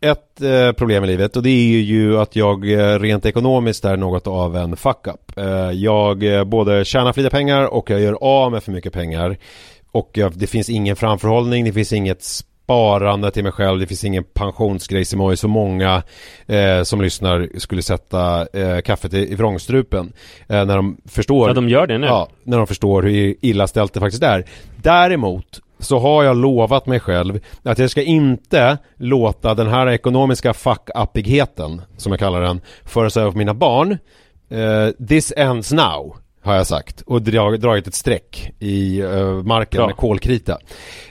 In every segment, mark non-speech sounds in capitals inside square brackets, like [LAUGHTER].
ett eh, problem i livet och det är ju att jag eh, rent ekonomiskt är något av en fuck-up. Eh, Jag eh, både tjänar för lite pengar och jag gör av med för mycket pengar. Och jag- det finns ingen framförhållning, det finns inget sparande till mig själv, det finns ingen pensionsgrej som har så många eh, som lyssnar skulle sätta eh, kaffet i, i vrångstrupen. Eh, när de förstår Ja, de gör det nu. Ja, när de förstår hur illa ställt det faktiskt är. Däremot så har jag lovat mig själv att jag ska inte låta den här ekonomiska fuck-uppigheten, som jag kallar den, föras över på mina barn. Eh, this ends now, har jag sagt. Och drag, dragit ett streck i eh, marken Bra. med kolkrita.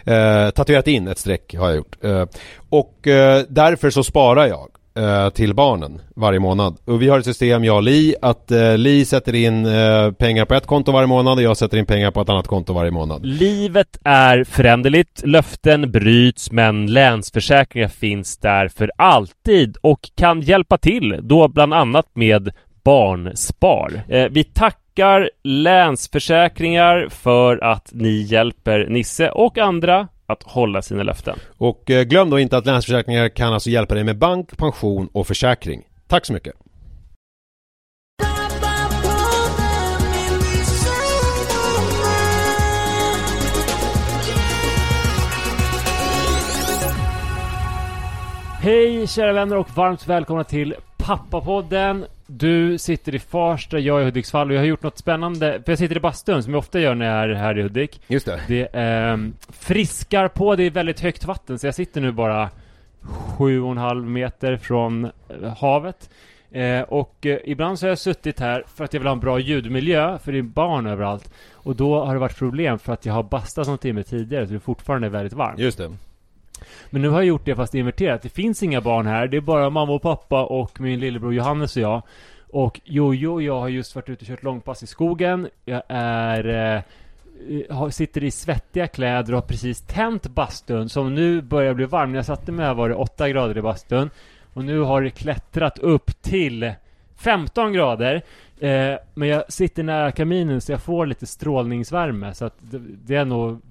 Eh, tatuerat in ett streck har jag gjort. Eh, och eh, därför så sparar jag eh, till barnen varje månad. Och vi har ett system, jag och Li, att eh, Li sätter in eh, pengar på ett konto varje månad och jag sätter in pengar på ett annat konto varje månad. Livet är föränderligt, löften bryts, men Länsförsäkringar finns där för alltid och kan hjälpa till, då bland annat med Barnspar. Eh, vi tackar Länsförsäkringar för att ni hjälper Nisse och andra att hålla sina löften. Och eh, glöm då inte att Länsförsäkringar kan alltså hjälpa dig med bank, pension och försäkring. Tack så mycket! Hej kära vänner och varmt välkomna till Pappapodden. Du sitter i Farsta, jag är i Hudiksvall och jag har gjort något spännande. För jag sitter i bastun som jag ofta gör när jag är här i Hudik. Just det. Det ehm, friskar på, det är väldigt högt vatten så jag sitter nu bara sju och en halv meter från eh, havet. Eh, och eh, ibland så har jag suttit här för att jag vill ha en bra ljudmiljö, för det är barn överallt. Och då har det varit problem för att jag har bastat någon timme tidigare så det fortfarande är väldigt varmt. Just det. Men nu har jag gjort det fast inverterat. Det finns inga barn här. Det är bara mamma och pappa och min lillebror Johannes och jag. Och Jojo och jag har just varit ute och kört långpass i skogen. Jag är... Eh, sitter i svettiga kläder och har precis tänt bastun som nu börjar bli varm. När jag satte mig här var det 8 grader i bastun. Och nu har det klättrat upp till 15 grader. Eh, men jag sitter nära kaminen så jag får lite strålningsvärme. Så att det, det är nog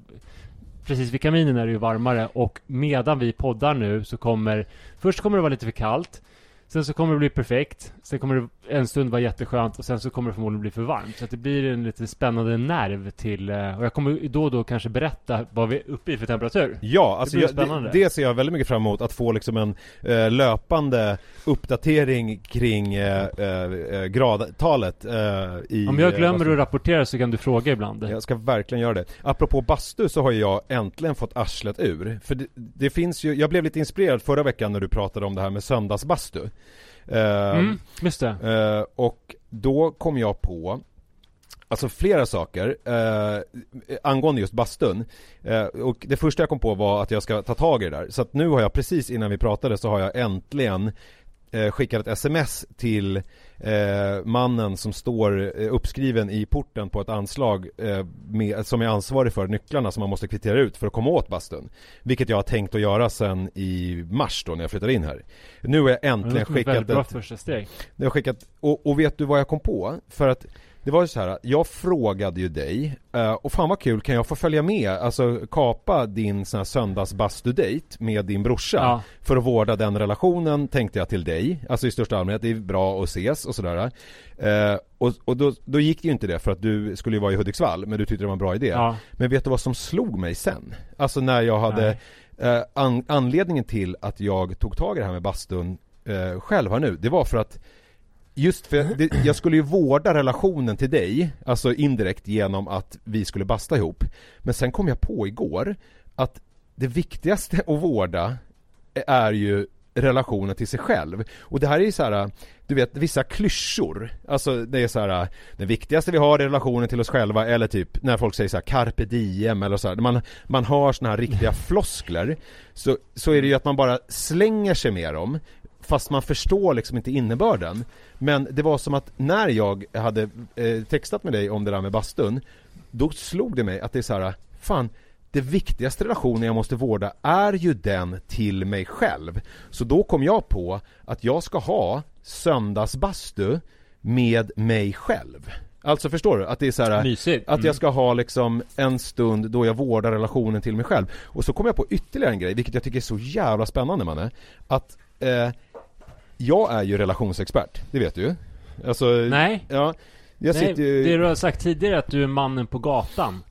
precis vid kaminen är det ju varmare och medan vi poddar nu så kommer Först kommer det vara lite för kallt Sen så kommer det bli perfekt Sen kommer det en stund vara jätteskönt och sen så kommer det förmodligen bli för varmt Så att det blir en lite spännande nerv till eh, Och jag kommer då och då kanske berätta vad vi är uppe i för temperatur Ja, alltså blir jag, spännande. det, det ser jag väldigt mycket fram emot, att få liksom en eh, löpande uppdatering kring eh, eh, gradtalet eh, i Om jag eh, glömmer att rapportera så kan du fråga ibland Jag ska verkligen göra det. Apropå bastu så har jag äntligen fått arslet ur. För det, det finns ju, jag blev lite inspirerad förra veckan när du pratade om det här med söndagsbastu. Eh, mm, just det Eh, och då kom jag på Alltså flera saker eh, angående just bastun. Eh, och det första jag kom på var att jag ska ta tag i det där. Så att nu har jag precis innan vi pratade så har jag äntligen eh, skickat ett sms till eh, mannen som står eh, uppskriven i porten på ett anslag eh, med, som är ansvarig för nycklarna som man måste kvittera ut för att komma åt bastun. Vilket jag har tänkt att göra sen i mars då när jag flyttade in här. Nu har jag Det äntligen som ett skickat väldigt bra första steg jag skickat, och, och vet du vad jag kom på? För att det var ju så här, jag frågade ju dig, eh, och fan vad kul, kan jag få följa med, alltså kapa din sån här söndagsbastudate med din brorsa? Ja. För att vårda den relationen tänkte jag till dig, alltså i största allmänhet, det är bra att ses och sådär. Eh, och och då, då gick det ju inte det för att du skulle ju vara i Hudiksvall, men du tyckte det var en bra idé. Ja. Men vet du vad som slog mig sen? Alltså när jag hade eh, an, Anledningen till att jag tog tag i det här med bastun eh, själv här nu, det var för att Just för det, jag skulle ju vårda relationen till dig, alltså indirekt genom att vi skulle basta ihop. Men sen kom jag på igår att det viktigaste att vårda är ju relationen till sig själv. Och det här är ju så här, du vet vissa klyschor. Alltså det är så här, det viktigaste vi har är relationen till oss själva eller typ när folk säger så här carpe diem eller så här, man, man har såna här riktiga [LAUGHS] floskler. Så, så är det ju att man bara slänger sig med dem fast man förstår liksom inte innebörden. Men det var som att när jag hade eh, textat med dig om det där med bastun, då slog det mig att det är så här, fan, det viktigaste relationen jag måste vårda är ju den till mig själv. Så då kom jag på att jag ska ha söndagsbastu med mig själv. Alltså förstår du? Att det är så här, Mysigt. Att jag ska ha liksom en stund då jag vårdar relationen till mig själv. Och så kom jag på ytterligare en grej, vilket jag tycker är så jävla spännande mannen. Att eh, jag är ju relationsexpert, det vet du ju. Alltså, Nej. Ja, jag Nej, sitter ju... det du har sagt tidigare att du är mannen på gatan.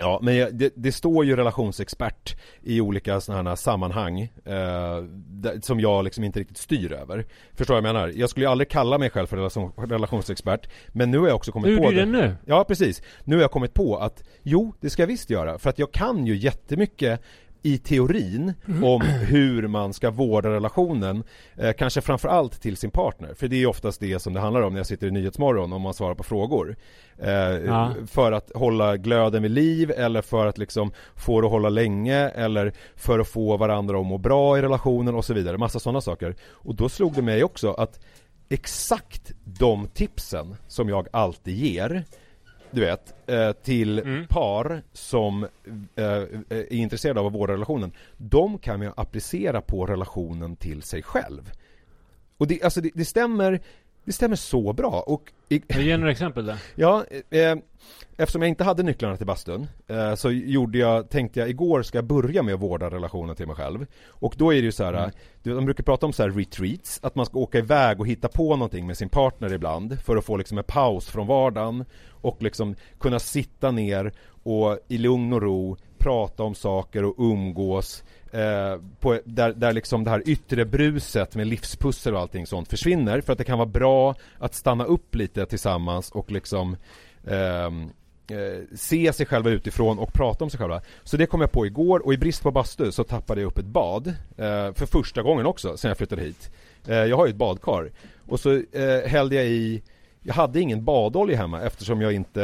Ja, men jag, det, det, står ju relationsexpert i olika sådana här sammanhang eh, där, som jag liksom inte riktigt styr över. Förstår vad jag menar? Jag skulle ju aldrig kalla mig själv för relation, relationsexpert, men nu har jag också kommit du på gjorde det nu? Ja, precis. Nu har jag kommit på att jo, det ska jag visst göra, för att jag kan ju jättemycket i teorin om hur man ska vårda relationen, eh, kanske framförallt till sin partner. För det är oftast det som det handlar om när jag sitter i Nyhetsmorgon om man svarar på frågor. Eh, ja. För att hålla glöden vid liv eller för att liksom få det att hålla länge eller för att få varandra att må bra i relationen och så vidare. Massa sådana saker. Och då slog det mig också att exakt de tipsen som jag alltid ger du vet, eh, till mm. par som eh, är intresserade av vårda relationen. De kan ju applicera på relationen till sig själv. Och det, alltså det, det stämmer det stämmer så bra och... Ge några exempel där. [LAUGHS] Ja, eh, eftersom jag inte hade nycklarna till bastun eh, så gjorde jag, tänkte jag igår ska jag börja med att vårda relationen till mig själv. Och då är det ju så här, mm. de brukar prata om så här retreats, att man ska åka iväg och hitta på någonting med sin partner ibland för att få liksom en paus från vardagen och liksom kunna sitta ner och i lugn och ro prata om saker och umgås Eh, på, där, där liksom det här yttre bruset med livspussel och allting sånt försvinner för att det kan vara bra att stanna upp lite tillsammans och liksom ehm, eh, se sig själva utifrån och prata om sig själva. Så det kom jag på igår och i brist på bastu så tappade jag upp ett bad eh, för första gången också sen jag flyttade hit. Eh, jag har ju ett badkar och så eh, hällde jag i jag hade ingen badolja hemma eftersom jag inte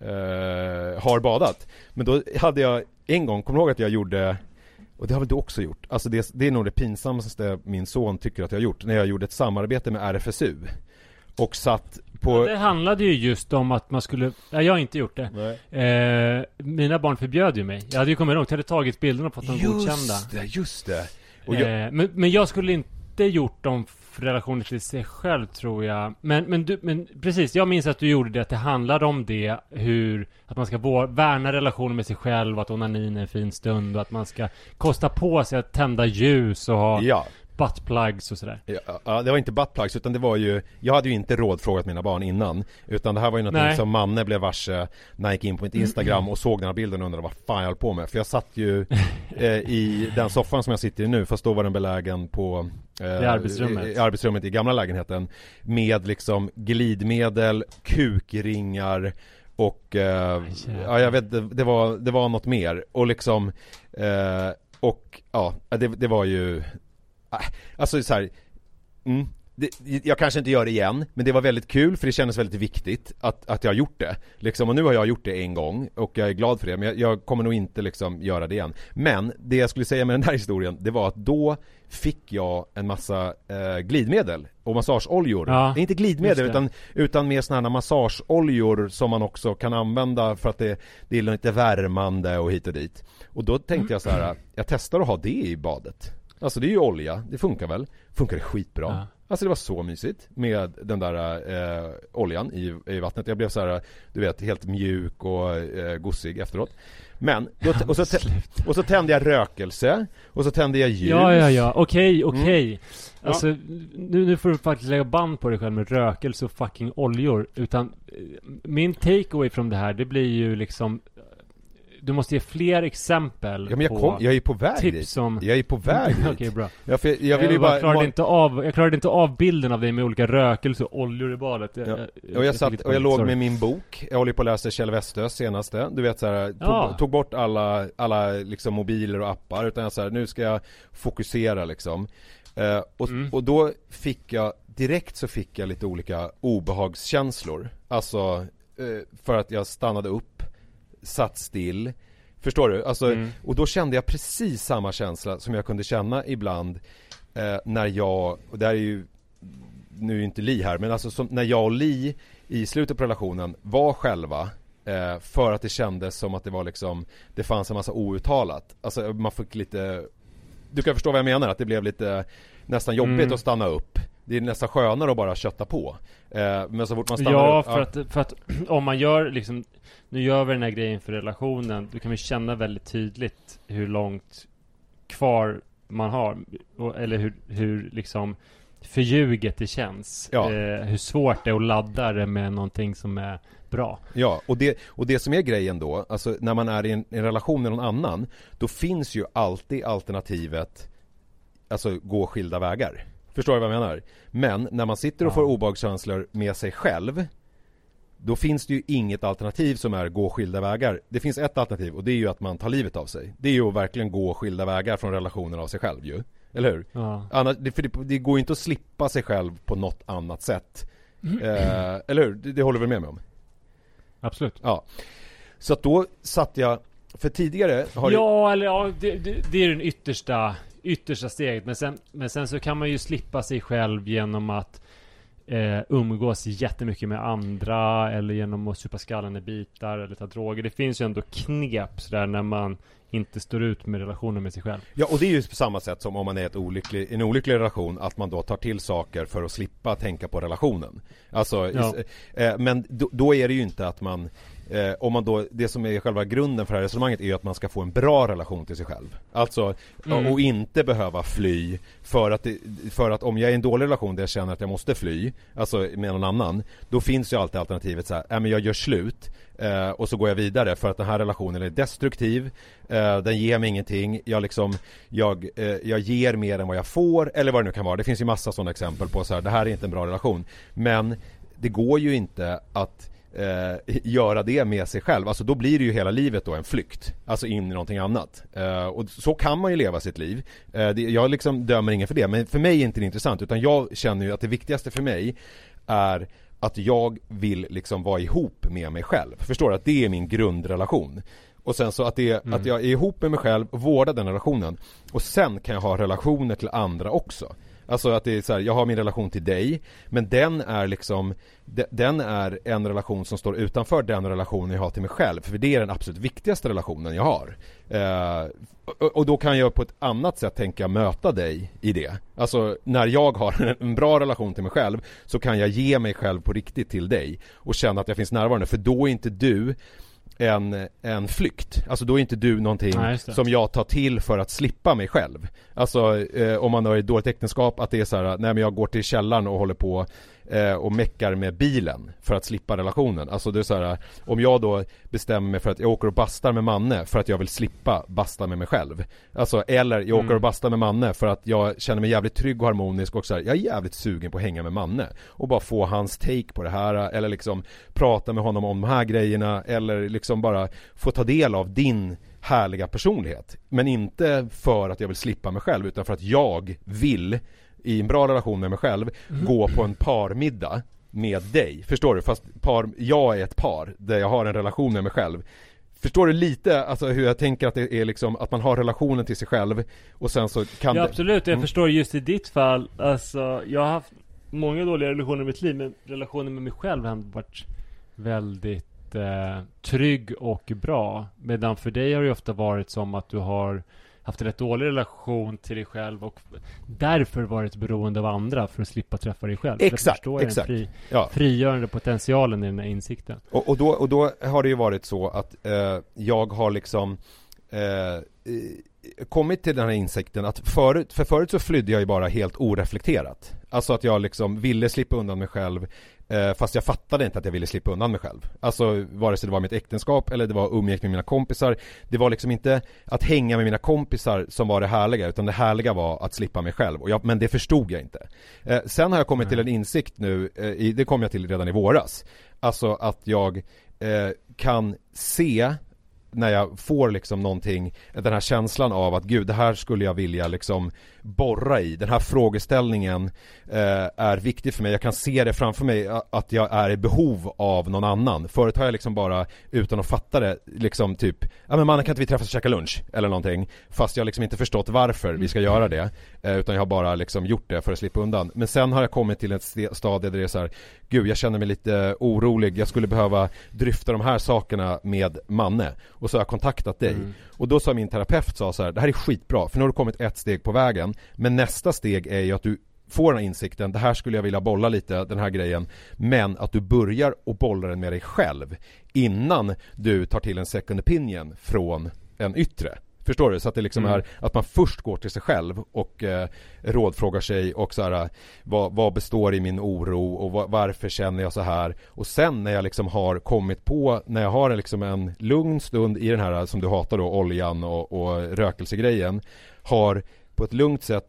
eh, har badat. Men då hade jag en gång, kommer du ihåg att jag gjorde och det har väl du också gjort? Alltså det, det är nog det pinsammaste min son tycker att jag har gjort När jag gjorde ett samarbete med RFSU Och satt på... Ja, det handlade ju just om att man skulle... Ja, jag har inte gjort det. Eh, Mina barn förbjöd ju mig. Jag hade ju kommit ihåg, jag hade tagit bilderna och fått dem godkända Just det, just det. Jag... eh, men, men jag skulle inte gjort dem relationer till sig själv tror jag. Men, men, du, men precis, jag minns att du gjorde det, att det handlade om det, hur, att man ska värna relationen med sig själv, att onanin är en fin stund och att man ska kosta på sig att tända ljus och ha ja buttplugs och sådär. Ja, ja, det var inte buttplugs utan det var ju Jag hade ju inte rådfrågat mina barn innan Utan det här var ju någonting Nej. som Manne blev varse När jag gick in på mitt Instagram och såg den här bilden och undrade vad fan jag höll på med. För jag satt ju [LAUGHS] eh, i den soffan som jag sitter i nu Fast då var den belägen på eh, I arbetsrummet. i, i arbetsrummet i gamla lägenheten Med liksom glidmedel, kukringar och eh, ja, jag vet, det, det, var, det var något mer. Och liksom eh, och ja, det, det var ju alltså så här, mm, det, jag kanske inte gör det igen, men det var väldigt kul för det kändes väldigt viktigt att, att jag har gjort det. Liksom, och nu har jag gjort det en gång och jag är glad för det, men jag, jag, kommer nog inte liksom göra det igen. Men det jag skulle säga med den här historien, det var att då fick jag en massa eh, glidmedel och massageoljor. Ja, inte glidmedel utan, utan mer sådana här massageoljor som man också kan använda för att det, det är lite värmande och hit och dit. Och då tänkte jag så här, jag testar att ha det i badet. Alltså det är ju olja, det funkar väl? Funkar det skitbra? Ja. Alltså det var så mysigt med den där eh, oljan i, i vattnet. Jag blev så här, du vet, helt mjuk och eh, gossig efteråt. Men, då, [LAUGHS] och, så, och så tände jag rökelse Och så tände jag ljus Ja, ja, ja, okej, okay, okej mm. Alltså, ja. nu, nu får du faktiskt lägga band på dig själv med rökelse och fucking oljor Utan, eh, min takeaway från det här, det blir ju liksom du måste ge fler exempel Ja men jag på kom, jag är på väg tips dit. som... Jag är på väg [LAUGHS] dit. Okej, bra. Ja, för jag vill ju bara... klarade inte av, jag klarade inte av bilden av dig med olika rökelser och oljor i badet. Jag, Ja. jag, Och jag satt, och jag låg sorry. med min bok, jag håller på att läsa Kjell Westös senaste, du vet så här, tog, Ja. tog bort alla, alla liksom mobiler och appar utan jag så här, nu ska jag fokusera liksom eh, och, Mm. och då fick jag, direkt så fick jag lite olika obehagskänslor Alltså, eh, för att jag stannade upp, satt still Förstår du? Alltså, Mm. och då kände jag precis samma känsla som jag kunde känna ibland eh, när jag, och det här är ju nu är ju inte Li här, men alltså som, när jag och Li i slutet på relationen var själva eh, för att det kändes som att det var liksom Det fanns en massa outtalat Alltså man fick lite Du kan förstå vad jag menar, att det blev lite Nästan jobbigt Mm. att stanna upp Det är nästan skönare att bara kötta på Men så fort man stannar Ja, upp för att, för att [CLEARS THROAT] om man gör liksom Nu gör vi den här grejen för relationen Då kan vi känna väldigt tydligt hur långt kvar man har Eller hur, hur liksom förljuget det känns. Ja. eh, Hur svårt det är att ladda det med någonting som är bra. Ja, och det, och det som är grejen då, alltså när man är i en, en relation med någon annan Då finns ju alltid alternativet Alltså gå skilda vägar Förstår du vad jag menar? Men när man sitter och får obehagskänslor med sig själv Då finns det ju inget alternativ som är gå skilda vägar Det finns ett alternativ och det är ju att man tar livet av sig Det är ju att verkligen gå skilda vägar från relationen av sig själv ju Eller hur? Ja, Annars, det, för det, det går ju inte att slippa sig själv på något annat sätt eh, Eller hur? Det, det håller du väl med mig om? absolut Ja Så att då satt jag För tidigare har Ja, eller ja, det, det, det är den yttersta Yttersta steget men sen, men sen så kan man ju slippa sig själv genom att eh, umgås jättemycket med andra eller genom att supa skallen i bitar eller ta droger. Det finns ju ändå knep sådär när man inte står ut med relationen med sig själv. Ja och det är ju på samma sätt som om man är i ett olycklig, en olycklig relation Att man då tar till saker för att slippa tänka på relationen Alltså, Ja. eh, men då, då är det ju inte att man eh, Om man då, det som är själva grunden för det här resonemanget är ju att man ska få en bra relation till sig själv. Alltså, Mm. och inte behöva fly för att, det, för att om jag är i en dålig relation där jag känner att jag måste fly Alltså med någon annan Då finns ju alltid alternativet så här, äh, men jag gör slut eh, Och så går jag vidare för att den här relationen är destruktiv eh, Den ger mig ingenting Jag liksom Jag, eh, jag ger mer än vad jag får Eller vad det nu kan vara. Det finns ju massa sådana exempel på så här, det här är inte en bra relation Men det går ju inte att eh, [LAUGHS] göra det med sig själv. Alltså då blir det ju hela livet då en flykt. Alltså in i någonting annat. Eh, och så kan man ju leva sitt liv. Eh, det, jag liksom dömer ingen för det. Men för mig är inte det intressant. Utan jag känner ju att det viktigaste för mig är att jag vill liksom vara ihop med mig själv. Förstår du? Att det är min grundrelation. Och sen så att, det, att jag är ihop med mig själv vårdar den relationen. Och sen kan jag ha relationer till andra också. Alltså att det är så här, jag har min relation till dig Men den är liksom de- Den är en relation som står utanför den relationen jag har till mig själv För det är den absolut viktigaste relationen jag har. Eh, och, och då kan jag på ett annat sätt tänka möta dig i det. Alltså när jag har en, [LAUGHS] en bra relation till mig själv Så kan jag ge mig själv på riktigt till dig Och känna att jag finns närvarande för då är inte du en, en flykt. Alltså då är inte du någonting Nej, som jag tar till för att slippa mig själv. Alltså eh, om man har ett dåligt äktenskap att det är så här, nej men jag går till källaren och håller på eh, och meckar med bilen för att slippa relationen Alltså det är så här, om jag då bestämmer mig för att jag åker och bastar med Manne för att jag vill slippa basta med mig själv Alltså eller jag åker Mm. och bastar med Manne för att jag känner mig jävligt trygg och harmonisk och så här, jag är jävligt sugen på att hänga med Manne och bara få hans take på det här eller liksom prata med honom om de här grejerna eller liksom bara få ta del av din härliga personlighet. Men inte för att jag vill slippa mig själv utan för att jag vill i en bra relation med mig själv gå på en parmiddag med dig. Förstår du? Fast par, jag är ett par där jag har en relation med mig själv. Förstår du lite alltså hur jag tänker att det är liksom att man har relationen till sig själv och sen så kan Ja det... absolut, jag Mm. förstår just i ditt fall Alltså, jag har haft många dåliga relationer i mitt liv Men relationen med mig själv har varit väldigt eh, trygg och bra Medan för dig har det ofta varit som att du har haft en rätt dålig relation till dig själv och därför varit beroende av andra för att slippa träffa dig själv. Exakt, jag exakt. Den fri, Ja. frigörande potentialen i den här insikten. Och, och, då, och då har det ju varit så att eh, jag har liksom eh, kommit till den här insikten att förut, för förut så flydde jag ju bara helt oreflekterat. Alltså att jag liksom ville slippa undan mig själv fast jag fattade inte att jag ville slippa undan mig själv. Alltså vare sig det var mitt äktenskap eller det var umgänget med mina kompisar. Det var liksom inte att hänga med mina kompisar som var det härliga utan det härliga var att slippa mig själv. Och jag, men det förstod jag inte. Eh, sen har jag kommit till en insikt nu, eh, i, det kom jag till redan i våras. Alltså att jag eh, kan se när jag får liksom någonting, den här känslan av att gud det här skulle jag vilja liksom borra i. Den här frågeställningen eh, är viktig för mig. Jag kan se det framför mig att jag är i behov av någon annan. Förut har jag liksom bara, utan att fatta det, liksom typ Ja men mannen kan inte vi träffas och käka lunch? Eller någonting. Fast jag liksom inte förstått varför vi ska göra det. Eh, utan jag har bara liksom gjort det för att slippa undan. Men sen har jag kommit till ett stadie där det är så här, Gud jag känner mig lite orolig. Jag skulle behöva dryfta de här sakerna med Manne. Och så har jag kontaktat dig. Mm. Och då sa min terapeut sa så här, det här är skitbra. För nu har du kommit ett steg på vägen. Men nästa steg är ju att du får den här insikten, det här skulle jag vilja bolla lite, den här grejen. Men att du börjar och bollar den med dig själv innan du tar till en second opinion från en yttre. Förstår du? Så att det liksom mm. är att man först går till sig själv och eh, rådfrågar sig och så här vad, vad består i min oro och var, varför känner jag så här? Och sen när jag liksom har kommit på, när jag har liksom en lugn stund i den här som du hatar då, oljan och, och rökelsegrejen har på ett lugnt sätt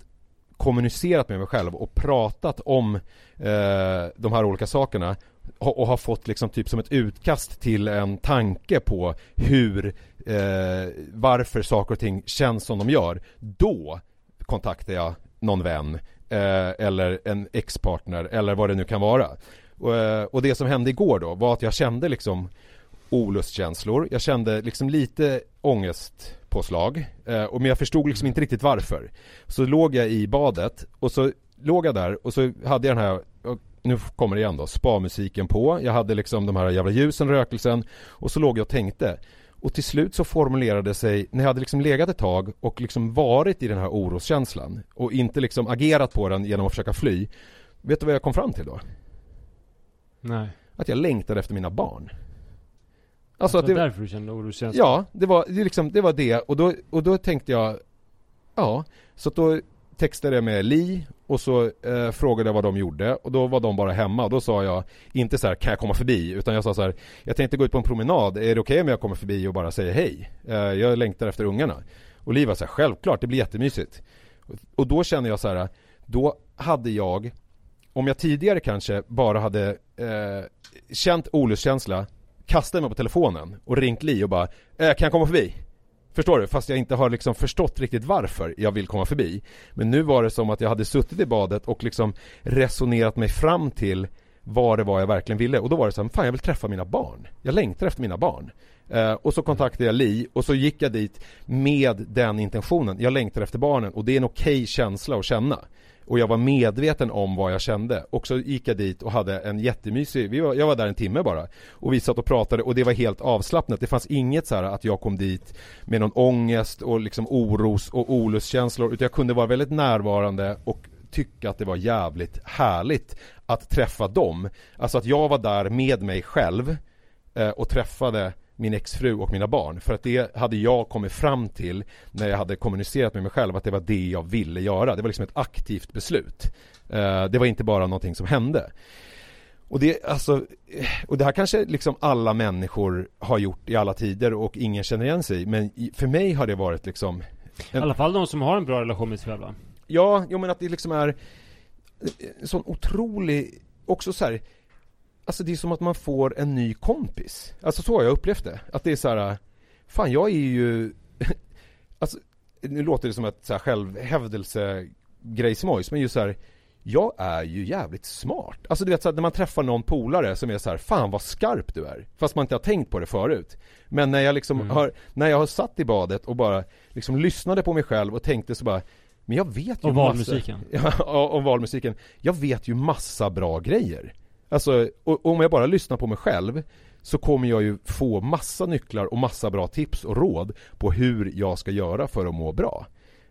kommunicerat med mig själv och pratat om eh, de här olika sakerna och har fått liksom typ som ett utkast till en tanke på hur, eh, varför saker och ting känns som de gör. Då kontaktar jag någon vän eh, eller en ex-partner eller vad det nu kan vara. Och, eh, och det som hände igår då var att jag kände liksom olustkänslor. Jag kände liksom lite ångest ångestpåslag. Eh, och men jag förstod liksom inte riktigt varför. Så låg jag i badet och så låg jag där och så hade jag den här nu kommer det igen då, spa-musiken på. Jag hade liksom de här jävla ljusen, rökelsen och så låg jag och tänkte. Och till slut så formulerade sig, när jag hade liksom legat ett tag och liksom varit i den här oroskänslan och inte liksom agerat på den genom att försöka fly. Vet du vad jag kom fram till då? Nej. Att jag längtade efter mina barn. Alltså att det var därför du kände oroskänsla? Ja, det var, det, liksom, det var det och då, och då tänkte jag Ja, så då textade jag med Li och så eh, frågade jag vad de gjorde och då var de bara hemma och då sa jag inte så här, kan jag komma förbi? Utan jag sa så här, jag tänkte gå ut på en promenad, är det okej okay om jag kommer förbi och bara säger hej? Eh, jag längtar efter ungarna. Och Li var så här, självklart, det blir jättemysigt. Och då kände jag så här, då hade jag, om jag tidigare kanske bara hade eh, känt olustkänsla, kastat mig på telefonen och ringt Li och bara, eh, kan jag komma förbi? Förstår du? Fast jag inte har liksom förstått riktigt varför jag vill komma förbi. Men nu var det som att jag hade suttit i badet och liksom resonerat mig fram till vad det var jag verkligen ville. Och då var det så här, fan jag vill träffa mina barn. Jag längtar efter mina barn. Eh, och så kontaktade jag Li och så gick jag dit med den intentionen. Jag längtar efter barnen och det är en okej okay känsla att känna och jag var medveten om vad jag kände och så gick jag dit och hade en jättemysig, vi var, jag var där en timme bara och vi satt och pratade och det var helt avslappnat. Det fanns inget så här att jag kom dit med någon ångest och liksom oros och olustkänslor utan jag kunde vara väldigt närvarande och tycka att det var jävligt härligt att träffa dem. Alltså att jag var där med mig själv eh, och träffade min exfru och mina barn. För att det hade jag kommit fram till när jag hade kommunicerat med mig själv att det var det jag ville göra. Det var liksom ett aktivt beslut. Eh, det var inte bara någonting som hände. Och det, alltså, och det här kanske liksom alla människor har gjort i alla tider och ingen känner igen sig Men för mig har det varit liksom en... I alla fall de som har en bra relation med sig själva Ja, jo men att det liksom är en sån otrolig, också så här, Alltså det är som att man får en ny kompis. Alltså så har jag upplevt det. Att det är så här, fan jag är ju, [LAUGHS] alltså nu låter det som ett så här självhävdelse-grejsmojs, men just så här, jag är ju jävligt smart. Alltså du vet så här, när man träffar någon polare som är så här, fan vad skarp du är. Fast man inte har tänkt på det förut. Men när jag liksom mm. har, när jag har satt i badet och bara liksom lyssnade på mig själv och tänkte så bara men jag vet ju Och valmusiken. Massa, [LAUGHS] ja, och valmusiken. Jag vet ju massa bra grejer. Alltså, och, om jag bara lyssnar på mig själv så kommer jag ju få massa nycklar och massa bra tips och råd på hur jag ska göra för att må bra.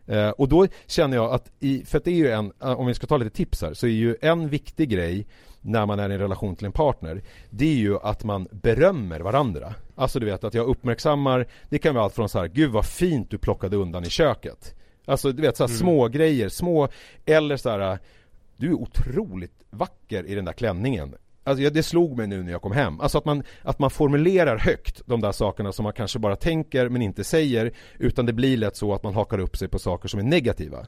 Eh, och då känner jag att, i, för att det är ju en, eh, om vi ska ta lite tips här, så är ju en viktig grej när man är i en relation till en partner, det är ju att man berömmer varandra. Alltså du vet att jag uppmärksammar, det kan vara allt från så här, gud vad fint du plockade undan i köket. Alltså du vet så här, mm. små grejer, små, eller så här du är otroligt vacker i den där klänningen. Alltså det slog mig nu när jag kom hem. Alltså att man, att man formulerar högt de där sakerna som man kanske bara tänker men inte säger. Utan det blir lätt så att man hakar upp sig på saker som är negativa.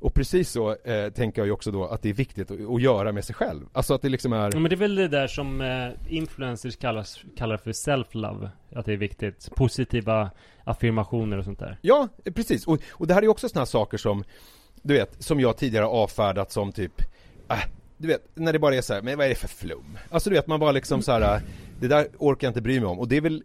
Och precis så eh, tänker jag ju också då att det är viktigt att, att, göra med sig själv. Alltså att det liksom är... Ja, men det är väl det där som eh, influencers kallas, kallar för self-love. Att det är viktigt. Positiva affirmationer och sånt där. Ja, precis. Och, och det här är ju också sådana saker som, du vet, som jag tidigare avfärdat som typ, äh, du vet, när det bara är så här, men vad är det för flum? Alltså du vet, man bara liksom så här, äh, det där orkar jag inte bry mig om. Och det är väl,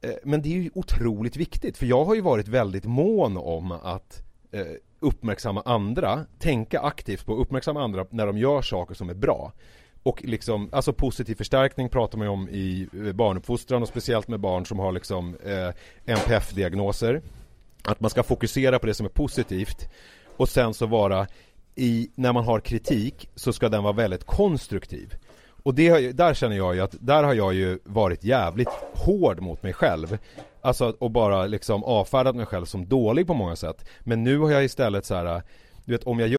eh, men det är ju otroligt viktigt, för jag har ju varit väldigt mån om att eh, uppmärksamma andra, tänka aktivt på att uppmärksamma andra när de gör saker som är bra. Och liksom, alltså positiv förstärkning pratar man ju om i eh, barnuppfostran och speciellt med barn som har liksom eh, NPF-diagnoser. Att man ska fokusera på det som är positivt och sen så vara i, när man har kritik så ska den vara väldigt konstruktiv. Och det, där känner jag ju att, där har jag ju varit jävligt hård mot mig själv. Alltså och bara liksom avfärdat mig själv som dålig på många sätt. Men nu har jag istället så här, du vet om jag gör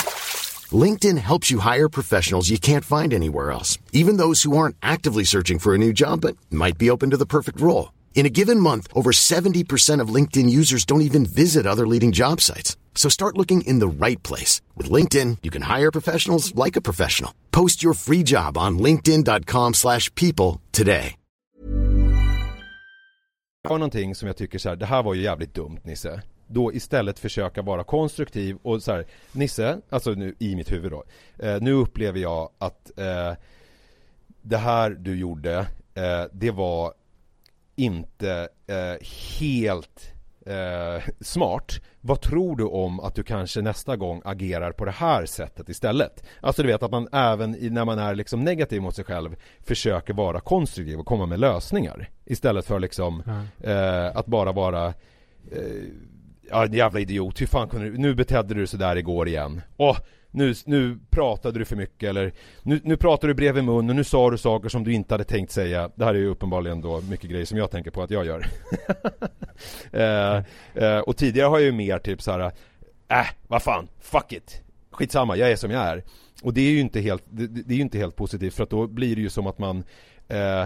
LinkedIn helps you hire professionals you can't find anywhere else, even those who aren't actively searching for a new job but might be open to the perfect role. In a given month, over 70% of LinkedIn users don't even visit other leading job sites. So start looking in the right place. With LinkedIn, you can hire professionals like a professional. Post your free job on linkedin.com slash people today. har någonting som jag tycker så här, det här var ju jävligt dumt Nisse. Då istället försöka vara konstruktiv och så här, Nisse, alltså nu i mitt huvud då. Eh, nu upplever jag att eh, det här du gjorde, eh, det var inte eh, helt eh, smart. Vad tror du om att du kanske nästa gång agerar på det här sättet istället? Alltså du vet att man även när man är liksom negativ mot sig själv försöker vara konstruktiv och komma med lösningar. Istället för liksom mm. att bara vara eh, Ja jävla idiot, hur fan kunde du, nu betedde du dig sådär igår igen. Åh, nu, nu pratade du för mycket eller nu, nu pratade du bredvid mun och nu sa du saker som du inte hade tänkt säga. Det här är ju uppenbarligen då mycket grejer som jag tänker på att jag gör. [LAUGHS] eh, eh, och tidigare har jag ju mer typ så här, äh, vad fan, fuck it. Skitsamma, jag är som jag är. Och det är ju inte helt, det, det är ju inte helt positivt för att då blir det ju som att man eh,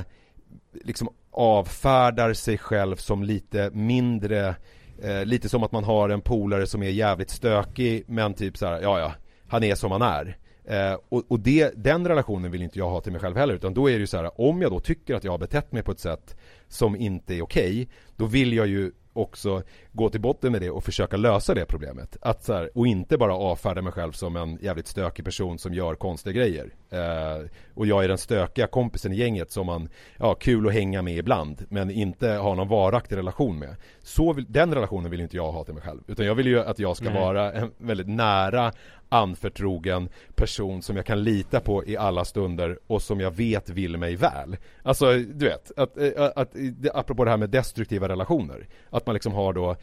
liksom avfärdar sig själv som lite mindre eh, lite som att man har en polare som är jävligt stökig men typ så här, ja ja han är som han är. Eh, och, och det, den relationen vill inte jag ha till mig själv heller utan då är det ju så här, om jag då tycker att jag har betett mig på ett sätt som inte är okej, okay, då vill jag ju också gå till botten med det och försöka lösa det problemet. Att så här, och inte bara avfärda mig själv som en jävligt stökig person som gör konstiga grejer. Eh, och jag är den stökiga kompisen i gänget som man, ja, kul att hänga med ibland, men inte ha någon varaktig relation med. Så vill, den relationen vill inte jag ha till mig själv. Utan jag vill ju att jag ska Nej. vara en väldigt nära anförtrogen person som jag kan lita på i alla stunder och som jag vet vill mig väl. Alltså, du vet, att, eh, att, att, apropå det här med destruktiva relationer. Att man liksom har då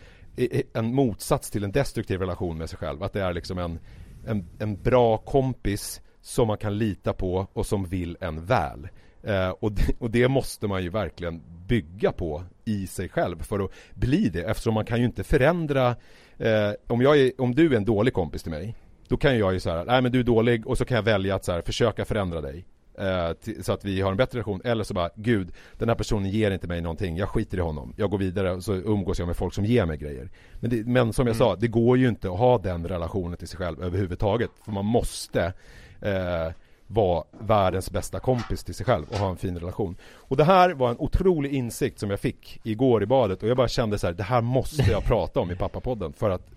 en motsats till en destruktiv relation med sig själv. Att det är liksom en, en, en bra kompis som man kan lita på och som vill en väl. Eh, och, det, och det måste man ju verkligen bygga på i sig själv för att bli det eftersom man kan ju inte förändra eh, om, jag är, om du är en dålig kompis till mig då kan jag ju så här, nej men du är dålig. Och så kan jag välja att så här, försöka förändra dig eh, till, så att vi har en bättre relation. Eller så bara, gud den här personen ger inte mig någonting, jag skiter i honom. Jag går vidare och så umgås jag med folk som ger mig grejer. Men, det, men som jag mm. sa, det går ju inte att ha den relationen till sig själv överhuvudtaget. För man måste eh, vara världens bästa kompis till sig själv och ha en fin relation. Och det här var en otrolig insikt som jag fick igår i badet. Och jag bara kände så här, det här måste jag [LAUGHS] prata om i pappapodden för att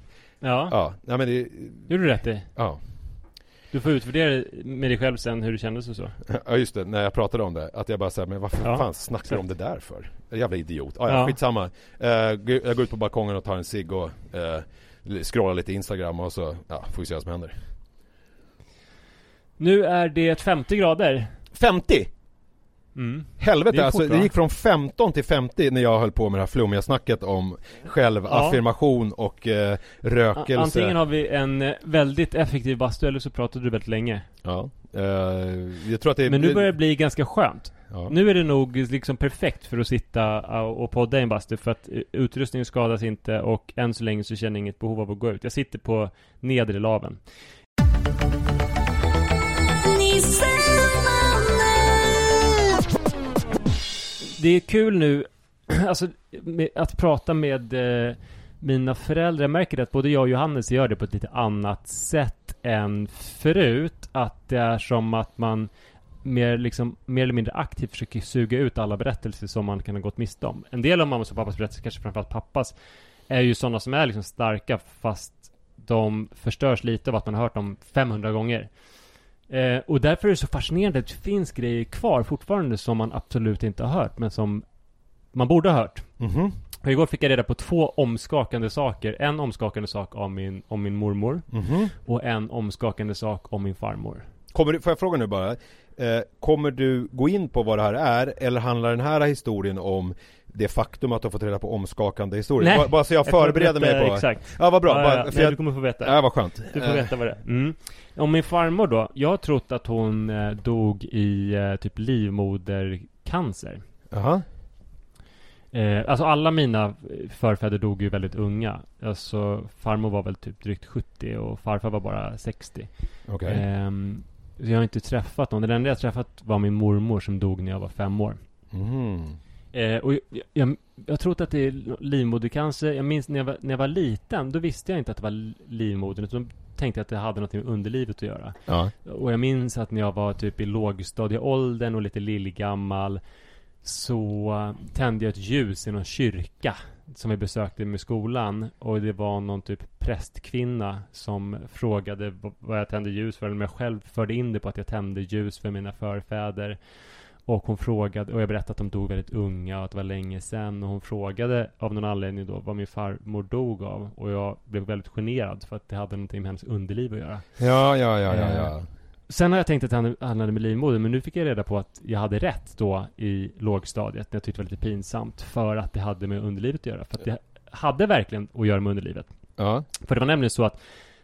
Ja. Ja, nej men det... gjorde du rätt i. Ja. Du får utvärdera med dig själv sen hur det kändes och så. Ja just det, när jag pratade om det. Att jag bara säger men varför ja. fan snackar du om det där för? Jävla idiot. Ah, ja, ja. skitsamma. Uh, jag går ut på balkongen och tar en cigg och uh, scrollar lite Instagram och så, ja, får vi se vad som händer. Nu är det 50 grader. 50? Mm. Helvete, Det alltså fort, det gick från 15 till 50 när jag höll på med det här flummiga snacket om självaffirmation och eh, rökelse. Antingen har vi en eh, väldigt effektiv bastu eller så pratar du väldigt länge. Ja, eh, jag tror att det Men nu börjar det bli ganska skönt. ja. Nu är det nog liksom perfekt för att sitta och podda i en bastu för att eh, utrustningen skadas inte och än så länge så känner jag inget behov av att gå ut. Jag sitter på nedre laven. Det är kul nu, [CLEARS THROAT] alltså med, att prata med eh, mina föräldrar. Jag märker att både jag och Johannes gör det på ett lite annat sätt än förut. Att det är som att man mer, liksom, mer eller mindre aktivt försöker suga ut alla berättelser som man kan ha gått miste om. En del av mammas och pappas berättelser, kanske framförallt pappas, är ju sådana som är liksom starka fast de förstörs lite av att man har hört dem 500 gånger. Eh, och därför är det så fascinerande att det finns grejer kvar fortfarande som man absolut inte har hört, men som man borde ha hört. Mhm. Och igår fick jag reda på två omskakande saker. En omskakande sak om min, om min mormor Mhm. och en omskakande sak om min farmor. Kommer du, får jag fråga nu bara, eh, kommer du gå in på vad det här är eller handlar den här historien om det faktum att du har fått reda på omskakande historier? Nej, bara, bara så jag, kommer förbereder mig på... Exakt. Ja vad bra, Ja, bara, ja, för Nej, jag, du kommer få veta. Ja vad skönt. Du får Eh, veta vad det är. Mm. Om min farmor då. Jag har trott att hon eh, dog i eh, typ livmodercancer. Jaha. Eh, alltså alla mina förfäder dog ju väldigt unga. Alltså farmor var väl typ drygt 70 och farfar var bara 60. Okej. Ehm, så jag har inte träffat någon. Den enda jag träffat var min mormor som dog när jag var fem år. Mhm. Eh, och jag, jag, jag tror att det är livmodercancer. Jag minns när jag, var, när jag var liten, då visste jag inte att det var livmodern. Utan tänkte att det hade något med underlivet att göra. Ja. Och jag minns att när jag var typ i lågstadieåldern och lite lillgammal så tände jag ett ljus i någon kyrka som vi besökte med skolan och det var någon typ prästkvinna som frågade vad jag tände ljus för eller om jag själv förde in det på att jag tände ljus för mina förfäder och hon frågade, och jag berättade att de dog väldigt unga och att det var länge sedan och hon frågade av någon anledning då vad min farmor dog av och jag blev väldigt generad för att det hade någonting med hennes underliv att göra. Ja, ja, ja, ja, ja. Sen har jag tänkt att det handlade- med livmoder, men nu fick jag reda på att jag hade rätt då i lågstadiet, när jag tyckte det var lite pinsamt, för att det hade med underlivet att göra. För att det hade verkligen att göra med underlivet. Ja. För det var nämligen så att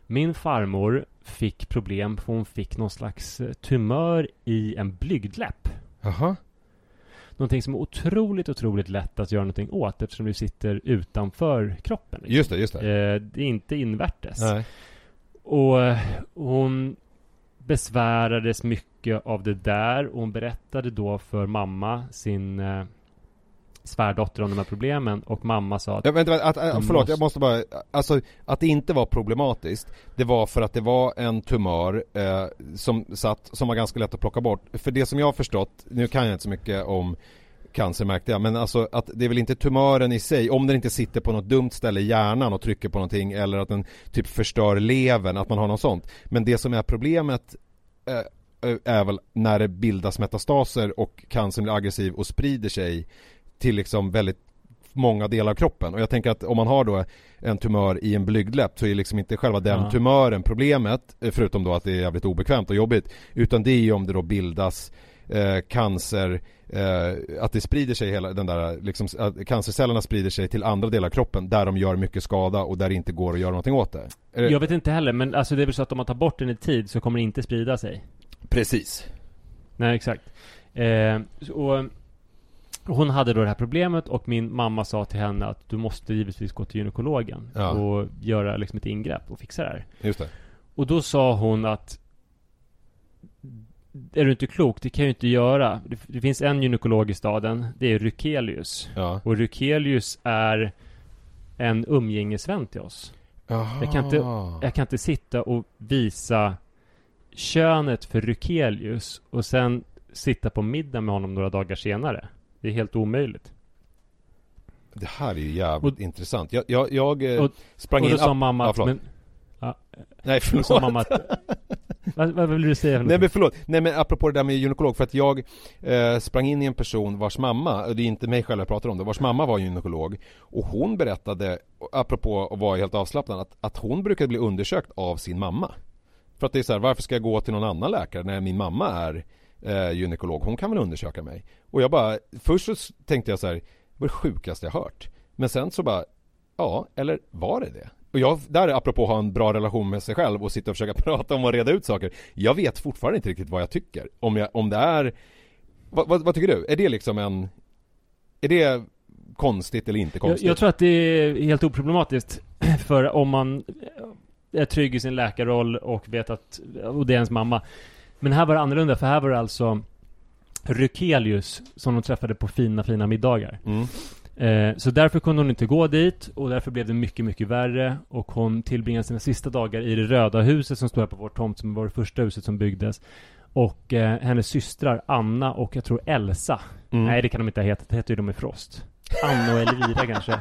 min farmor fick problem, för hon fick någon slags eh, tumör i en blygdläpp. Jaha. Någonting som är otroligt, otroligt lätt att göra någonting åt, eftersom det sitter utanför kroppen. liksom. Just det, just det. Eh, det är inte invärtes. Nej. Och eh, hon besvärades mycket av det där och hon berättade då för mamma, sin eh, svärdotter om de här problemen och mamma sa att Ja, vänta, att, att, Du förlåt, måste- jag måste bara, alltså att det inte var problematiskt Det var för att det var en tumör eh, som satt, som var ganska lätt att plocka bort. För det som jag har förstått, nu kan jag inte så mycket om cancer märkte jag, men alltså att det är väl inte tumören i sig, om den inte sitter på något dumt ställe i hjärnan och trycker på någonting eller att den typ förstör levern, att man har något sånt. Men det som är problemet eh, eh, är väl när det bildas metastaser och cancern blir aggressiv och sprider sig till liksom väldigt många delar av kroppen. Och jag tänker att om man har då en tumör i en blygdläpp så är liksom inte själva den Ja. tumören problemet, eh, förutom då att det är jävligt obekvämt och jobbigt, utan det är ju om det då bildas eh, cancer, eh, att det sprider sig hela den där, liksom, att cancercellerna sprider sig till andra delar av kroppen där de gör mycket skada och där det inte går att göra någonting åt det. Det- Jag vet inte heller, men alltså det är väl så att om man tar bort den i tid så kommer det inte sprida sig. Precis. Nej, exakt. Eh, och hon hade då det här problemet och min mamma sa till henne att du måste givetvis gå till gynekologen Ja. och göra liksom ett ingrepp och fixa det här. Just det. Och då sa hon att är du inte klok? Det kan jag ju inte göra. Det, det finns en gynekolog i staden. Det är Rykelius. Ja. Och Rykelius är en umgängesvän till oss. Jag kan inte, jag kan inte sitta och visa könet för Rykelius och sen sitta på middag med honom några dagar senare. Det är helt omöjligt. Det här är ju jävligt Och- intressant. Jag, jag, jag eh, Och- sprang och då in... sa mamma att... men, Nej då förlåt. sa mamma att... vad, vad vill du säga? för Nej men förlåt, nej men apropå det där med gynekolog för att jag eh, sprang in i en person vars mamma, och det är inte mig själv jag pratar om det, vars mamma var gynekolog och hon berättade, apropå att vara helt avslappnad, att, att hon brukade bli undersökt av sin mamma. För att det är så här, varför ska jag gå till någon annan läkare när min mamma är eh, gynekolog, hon kan väl undersöka mig. Och jag bara, först så tänkte jag så här, det var det sjukaste jag hört. Men sen så bara, ja, eller var det det? Och jag, där apropå att ha en bra relation med sig själv och sitta och försöka [LAUGHS] prata om och reda ut saker. Jag vet fortfarande inte riktigt vad jag tycker. Om, jag, om det är, vad, vad, vad tycker du? Är det liksom en, är det konstigt eller inte konstigt? Jag, jag tror att det är helt oproblematiskt. [CLEARS THROAT] För om man är trygg i sin läkarroll och vet att, och det är ens mamma. Men här var det annorlunda, för här var det alltså Rykelius som de träffade på fina, fina middagar. Mm. Eh, så därför kunde hon inte gå dit och därför blev det mycket, mycket värre och hon tillbringade sina sista dagar i det röda huset som står här på vår tomt som var det första huset som byggdes. Och eh, hennes systrar Anna och jag tror Elsa. Mm. Nej, det kan de inte ha hetat. Det heter ju de i Frost. Anna och Elvira kanske.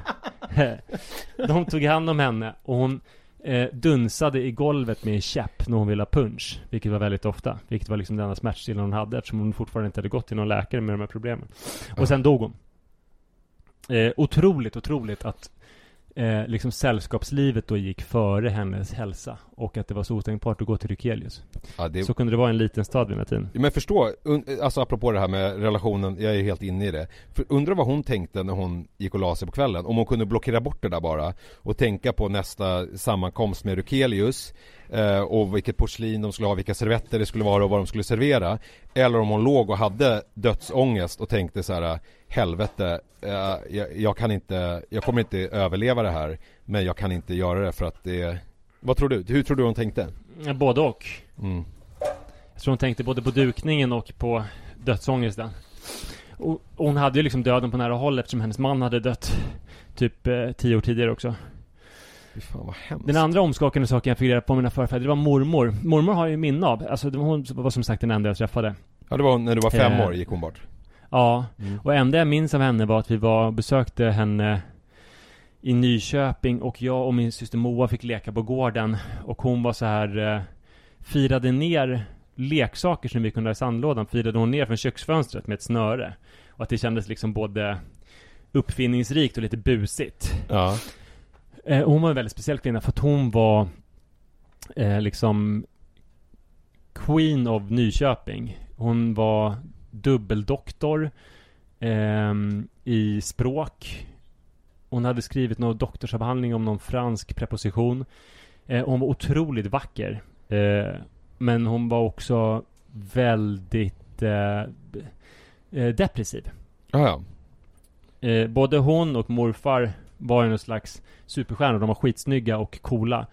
[LAUGHS] de tog hand om henne och hon eh, dunsade i golvet med en käpp när hon ville ha punch. Vilket var väldigt ofta. Vilket var liksom den enda smärtstillande hon hade eftersom hon fortfarande inte hade gått till någon läkare med de här problemen. Och sen dog hon. Eh, otroligt, otroligt att eh, liksom sällskapslivet då gick före hennes hälsa. Och att det var så otänkbart att gå till Rykelius. Ja, det, Så kunde det vara en liten stad vid den tiden. Men förstå, alltså apropå det här med relationen, jag är helt inne i det. För undrar vad hon tänkte när hon gick och la sig på kvällen. Om hon kunde blockera bort det där bara och tänka på nästa sammankomst med Rukelius eh, och vilket porslin de skulle ha, vilka servetter det skulle vara och vad de skulle servera. Eller om hon låg och hade dödsångest och tänkte så här helvete, eh, jag, jag kan inte, jag kommer inte överleva det här men jag kan inte göra det för att det vad tror du? Hur tror du hon tänkte? Ja, Både och. Mm. Jag tror hon tänkte både på dukningen och på dödsångesten. Och, och hon hade ju liksom döden på nära håll eftersom hennes man hade dött typ eh, tio år tidigare också. Fan vad hemskt. Den andra omskakande saken jag fick reda på mina förfäder, det var mormor. Mormor har jag ju minne av. Alltså det var hon var som sagt den enda jag träffade. Ja det var när du var fem Eh. år gick hon bort. Ja, Mm. och enda jag minns av henne var att vi var och besökte henne i Nyköping och jag och min syster Moa fick leka på gården och hon var så här eh, firade ner leksaker som vi kunde ha i sandlådan firade hon ner från köksfönstret med ett snöre. Och att det kändes liksom både uppfinningsrikt och lite busigt. Ja. Eh, hon var en väldigt speciell kvinna för att hon var eh, liksom Queen of Nyköping. Hon var dubbeldoktor ehm, i språk. Hon hade skrivit någon doktorsavhandling om någon fransk preposition. Eh, hon var otroligt vacker. Eh, men hon var också väldigt eh, eh, depressiv. Ja, ja. Eh, både hon och morfar var ju någon slags superstjärnor. De var skitsnygga och coola.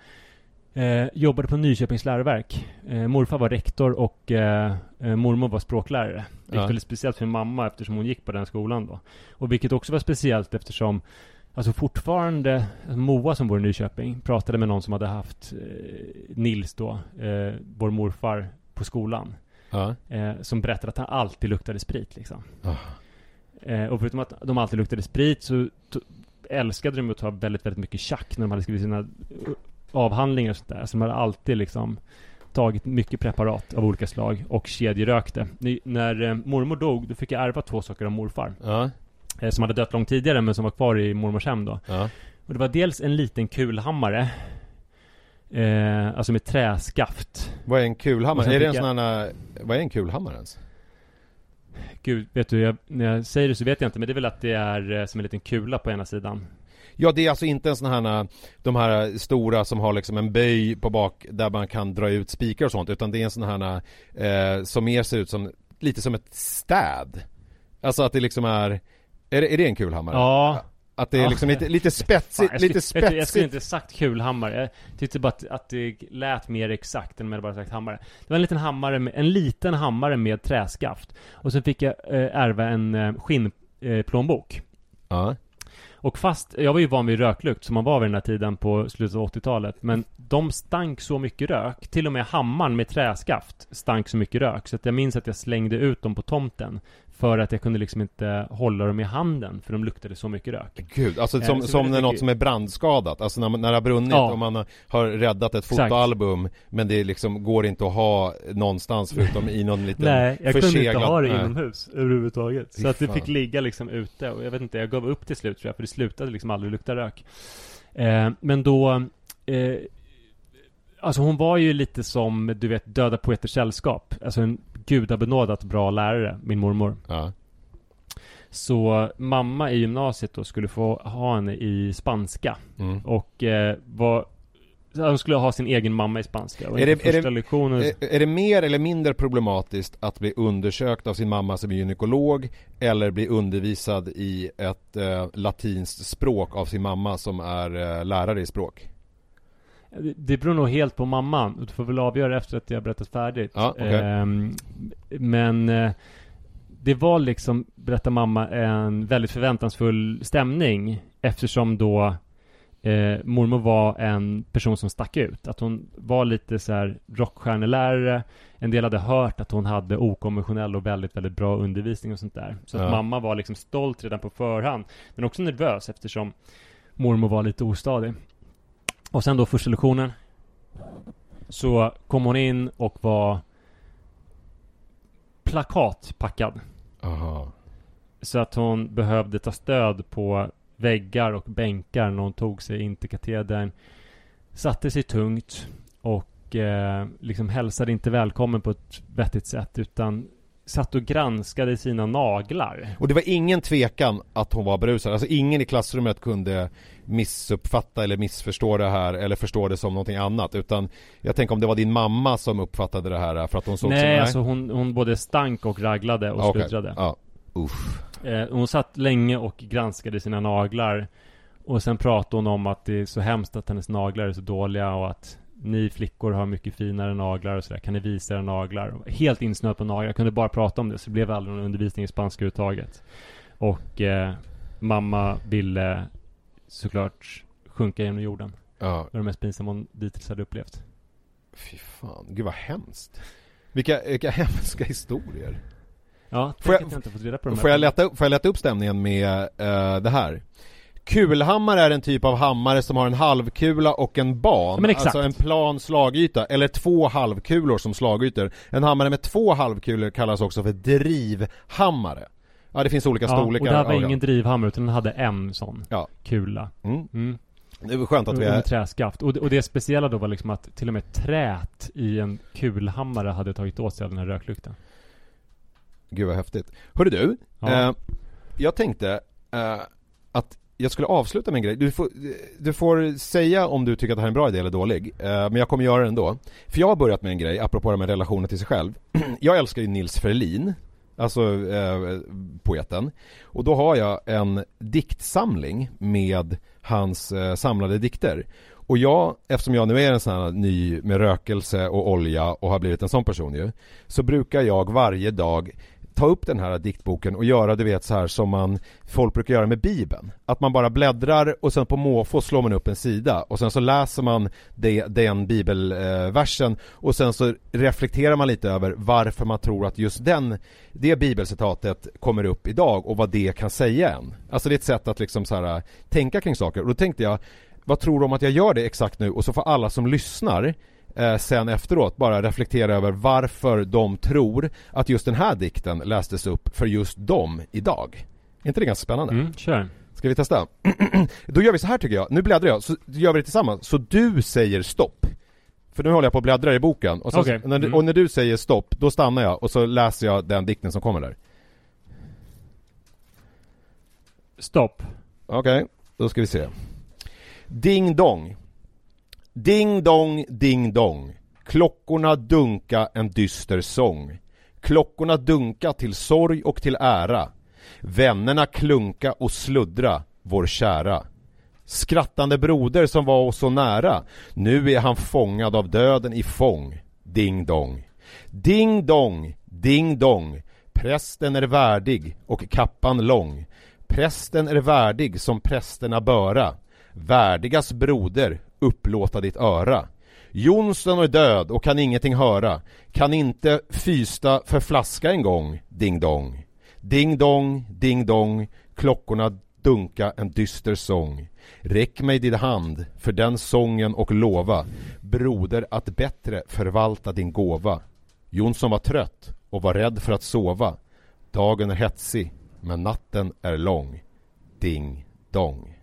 Eh, jobbade på Nyköpings läroverk. Eh, morfar var rektor och eh, eh, mormor var språklärare. Vilket Ja. var väldigt speciellt för min mamma eftersom hon gick på den skolan då. Och vilket också var speciellt eftersom Alltså fortfarande, alltså Moa som bor i Nyköping pratade med någon som hade haft eh, Nils då, eh, vår morfar, på skolan. ja. Som berättade att han alltid luktade sprit liksom. Ah. Eh, och förutom att de alltid luktade sprit så älskade de att ta väldigt, väldigt mycket tjack när de hade skrivit sina avhandlingar och sånt där. Så de hade alltid liksom tagit mycket preparat av olika slag och kedjerökte. När eh, mormor dog, då fick jag ärva två saker av morfar. Ja. Eh, som hade dött långt tidigare men som var kvar i mormors hem då. Ja. Och det var dels en liten kulhammare. Eh, alltså med träskaft. Vad är en kulhammare? Är det en sån här, vad är en kulhammare ens? Gud, vet du, jag, när jag säger det så vet jag inte, men det är väl att det är eh, som en liten kula på ena sidan. Ja det är alltså inte en sån här, de här stora som har liksom en böj på bak där man kan dra ut spikar och sånt utan det är en sån här eh, som mer ser ut som, lite som ett städ. Alltså att det liksom är, är det, är det en kulhammare? Ja. Att det är liksom lite, lite [LAUGHS] Fan, spetsigt, jag, skulle, lite du, jag skulle spetsigt. inte sagt kulhammare. Jag tyckte bara att, att det lät mer exakt än om jag bara sagt hammare. Det var en liten hammare, med, en liten hammare med träskaft. Och så fick jag eh, ärva en eh, skinnplånbok. Eh. Ja och fast, jag var ju van vid röklukt som man var vid den här tiden på slutet av 80-talet. Men de stank så mycket rök. Till och med hammaren med träskaft stank så mycket rök. Så att jag minns att jag slängde ut dem på tomten. För att jag kunde liksom inte hålla dem i handen. För de luktade så mycket rök. Gud, alltså Eh, som, som när något som är brandskadat, alltså när, man- när det har brunnit Ja. och man har, räddat ett Exakt. fotoalbum men det liksom går inte att ha någonstans förutom i någon liten [LAUGHS] Nej, jag kunde inte förseglad- ha det Nej. inomhus överhuvudtaget. Fy Så att det fick ligga liksom ute och jag vet inte, jag gav upp till slut tror jag, för det slutade liksom aldrig lukta rök. Eh, men då... Eh, alltså hon var ju lite som, du vet, Döda Poeters Sällskap. Alltså en gudabenådat bra lärare, min mormor. Ja. Så mamma i gymnasiet då skulle få ha henne i spanska. Mm. Och eh, var, hon skulle ha sin egen mamma i spanska. Är det- är det- lektionen Är, är det mer eller mindre problematiskt att bli undersökt av sin mamma som är gynekolog eller bli undervisad i ett eh, latinskt språk av sin mamma som är eh, lärare i språk? Det- beror nog helt på mamman. Du får väl avgöra efter att jag berättat färdigt. Ja, okej. Ehm, men eh, det var liksom, berättar mamma, en väldigt förväntansfull stämning. Eftersom då eh, mormor var en person som stack ut. Att hon var lite så här rockstjärnelärare. En del hade hört att hon hade okonventionell och väldigt, väldigt bra undervisning och sånt där. Så Ja. att mamma var liksom stolt redan på förhand. Men också nervös eftersom mormor var lite ostadig. Och sen då första lektionen. Så kom hon in och var Plakatpackad. Aha. Så att hon behövde ta stöd på väggar och bänkar när hon tog sig in till katedern. Satte sig tungt Och eh, liksom hälsade inte välkommen på ett vettigt sätt utan Satt och granskade sina naglar. Och det var ingen tvekan att hon var berusad, alltså ingen i klassrummet kunde missuppfatta eller missförstå det här eller förstå det som någonting annat. Utan jag tänker om det var din mamma som uppfattade det här för att hon såg Nej, som, alltså hon, hon både stank och raglade och Ja, okej. sluddrade Ja, usch Eh, hon satt länge och granskade sina naglar. Och sen pratade hon om att det är så hemskt att hennes naglar är så dåliga och att ni flickor har mycket finare naglar och sådär. Kan ni visa era naglar? Helt insnöad på naglar. Jag kunde bara prata om det så det blev aldrig någon undervisning i spanska överhuvudtaget. Och eh, mamma ville såklart sjunka genom jorden. Ja, Det var det mest pinsamma hon dittills hade upplevt. fy fan, gud vad hemskt Vilka, vilka [LAUGHS] hemska historier Ja, Får jag- jag inte fått reda på de här. Får jag, lätta får jag lätta upp stämningen med eh, det här? Kulhammare är en typ av hammare som har en halvkula och en ban, Ja, alltså en plan slagyta, eller två halvkulor som slagytor. En hammare med två halvkulor kallas också för drivhammare. Ja, det finns olika Ja, storlekar. och det här var ingen drivhammare utan den hade en sån Ja. kula. Mm. Mm. Det var skönt att vi är... träskaft. Och det, och det speciella då var liksom att till och med trät i en kulhammare hade tagit åt sig av den här röklukten. Gud vad häftigt. Hörru du, Ja. eh, jag tänkte eh, att jag skulle avsluta med en grej. Du får, du får säga om du tycker att det här är en bra idé eller dålig. Eh, men jag kommer göra det ändå. För jag har börjat med en grej, apropå det med relationen till sig själv. [CLEARS THROAT] jag älskar ju Nils Ferlin. Alltså eh, poeten. Och då har jag en diktsamling med hans eh, samlade dikter. Och jag, eftersom jag nu är en sån här ny med rökelse och olja och har blivit en sån person ju. Så brukar jag varje dag ta upp den här diktboken och göra du vet så här som man folk brukar göra med bibeln. Att man bara bläddrar och sen på måfå slår man upp en sida och sen så läser man det, den bibelversen och sen så reflekterar man lite över varför man tror att just den det bibelcitatet kommer upp idag och vad det kan säga en. Alltså det är ett sätt att liksom så här tänka kring saker och då tänkte jag vad tror du om att jag gör det exakt nu och så får alla som lyssnar eh, sen efteråt bara reflektera över varför de tror att just den här dikten lästes upp för just dem idag. Är inte det ganska spännande? Mm, kör. Ska vi testa? [CLEARS THROAT] Då gör vi så här tycker jag, nu bläddrar jag, så gör vi det tillsammans. Så du säger stopp. För nu håller jag på att bläddra i boken och, så, Okej. när, du, Mm. och när du säger stopp, då stannar jag och så läser jag den dikten som kommer där. Stopp. Okej, då ska vi se. Ding dong. Ding dong, ding dong. Klockorna dunka en dyster sång. Klockorna dunka till sorg och till ära. Vännerna klunka och sluddra, vår kära. Skrattande broder som var oss så nära. Nu är han fångad av döden i fång. Ding dong. Ding dong, ding dong. Prästen är värdig och kappan lång. Prästen är värdig som prästerna böra. Värdigas broder, upplåta ditt öra. Jonsson är död och kan ingenting höra. Kan inte fysta för flaska en gång, ding dong. Ding dong, ding dong, klockorna dunka en dyster sång. Räck mig din hand för den sången och lova, broder, att bättre förvalta din gåva. Jonsson var trött och var rädd för att sova. Dagen är hetsig, men natten är lång. Ding dong.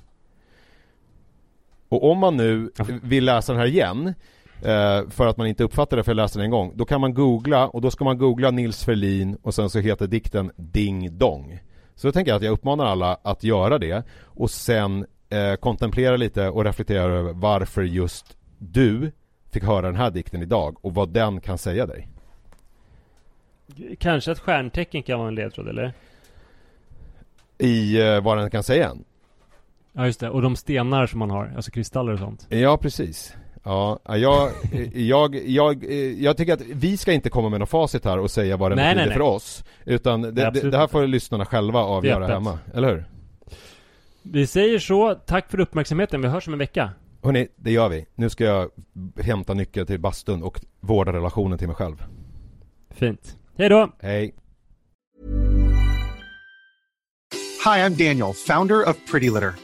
Och om man nu vill läsa den här igen eh, för att man inte uppfattar det för jag läste den en gång. Då kan man googla och då ska man googla Nils Ferlin och sen så heter dikten Ding Dong. Så då tänker jag att jag uppmanar alla att göra det och sen eh, kontemplera lite och reflektera över varför just du fick höra den här dikten idag och vad den kan säga dig. Kanske ett stjärntecken kan vara en ledtråd eller? I eh, vad den kan säga en. Ja just det, och de stenar som man har, alltså kristaller och sånt Ja precis. Ja, jag, jag, jag, jag tycker att vi ska inte komma med något facit här och säga vad det Nej, betyder nej, för nej. oss. Utan det, det, det här inte. får lyssnarna själva avgöra hemma, eller hur? Vi säger så, tack för uppmärksamheten, vi hörs om en vecka Hörni, det gör vi. Nu ska jag hämta nyckeln till bastun och vårda relationen till mig själv. Fint Hej då! Hej! Hi, I'm Daniel, founder of Pretty Litter.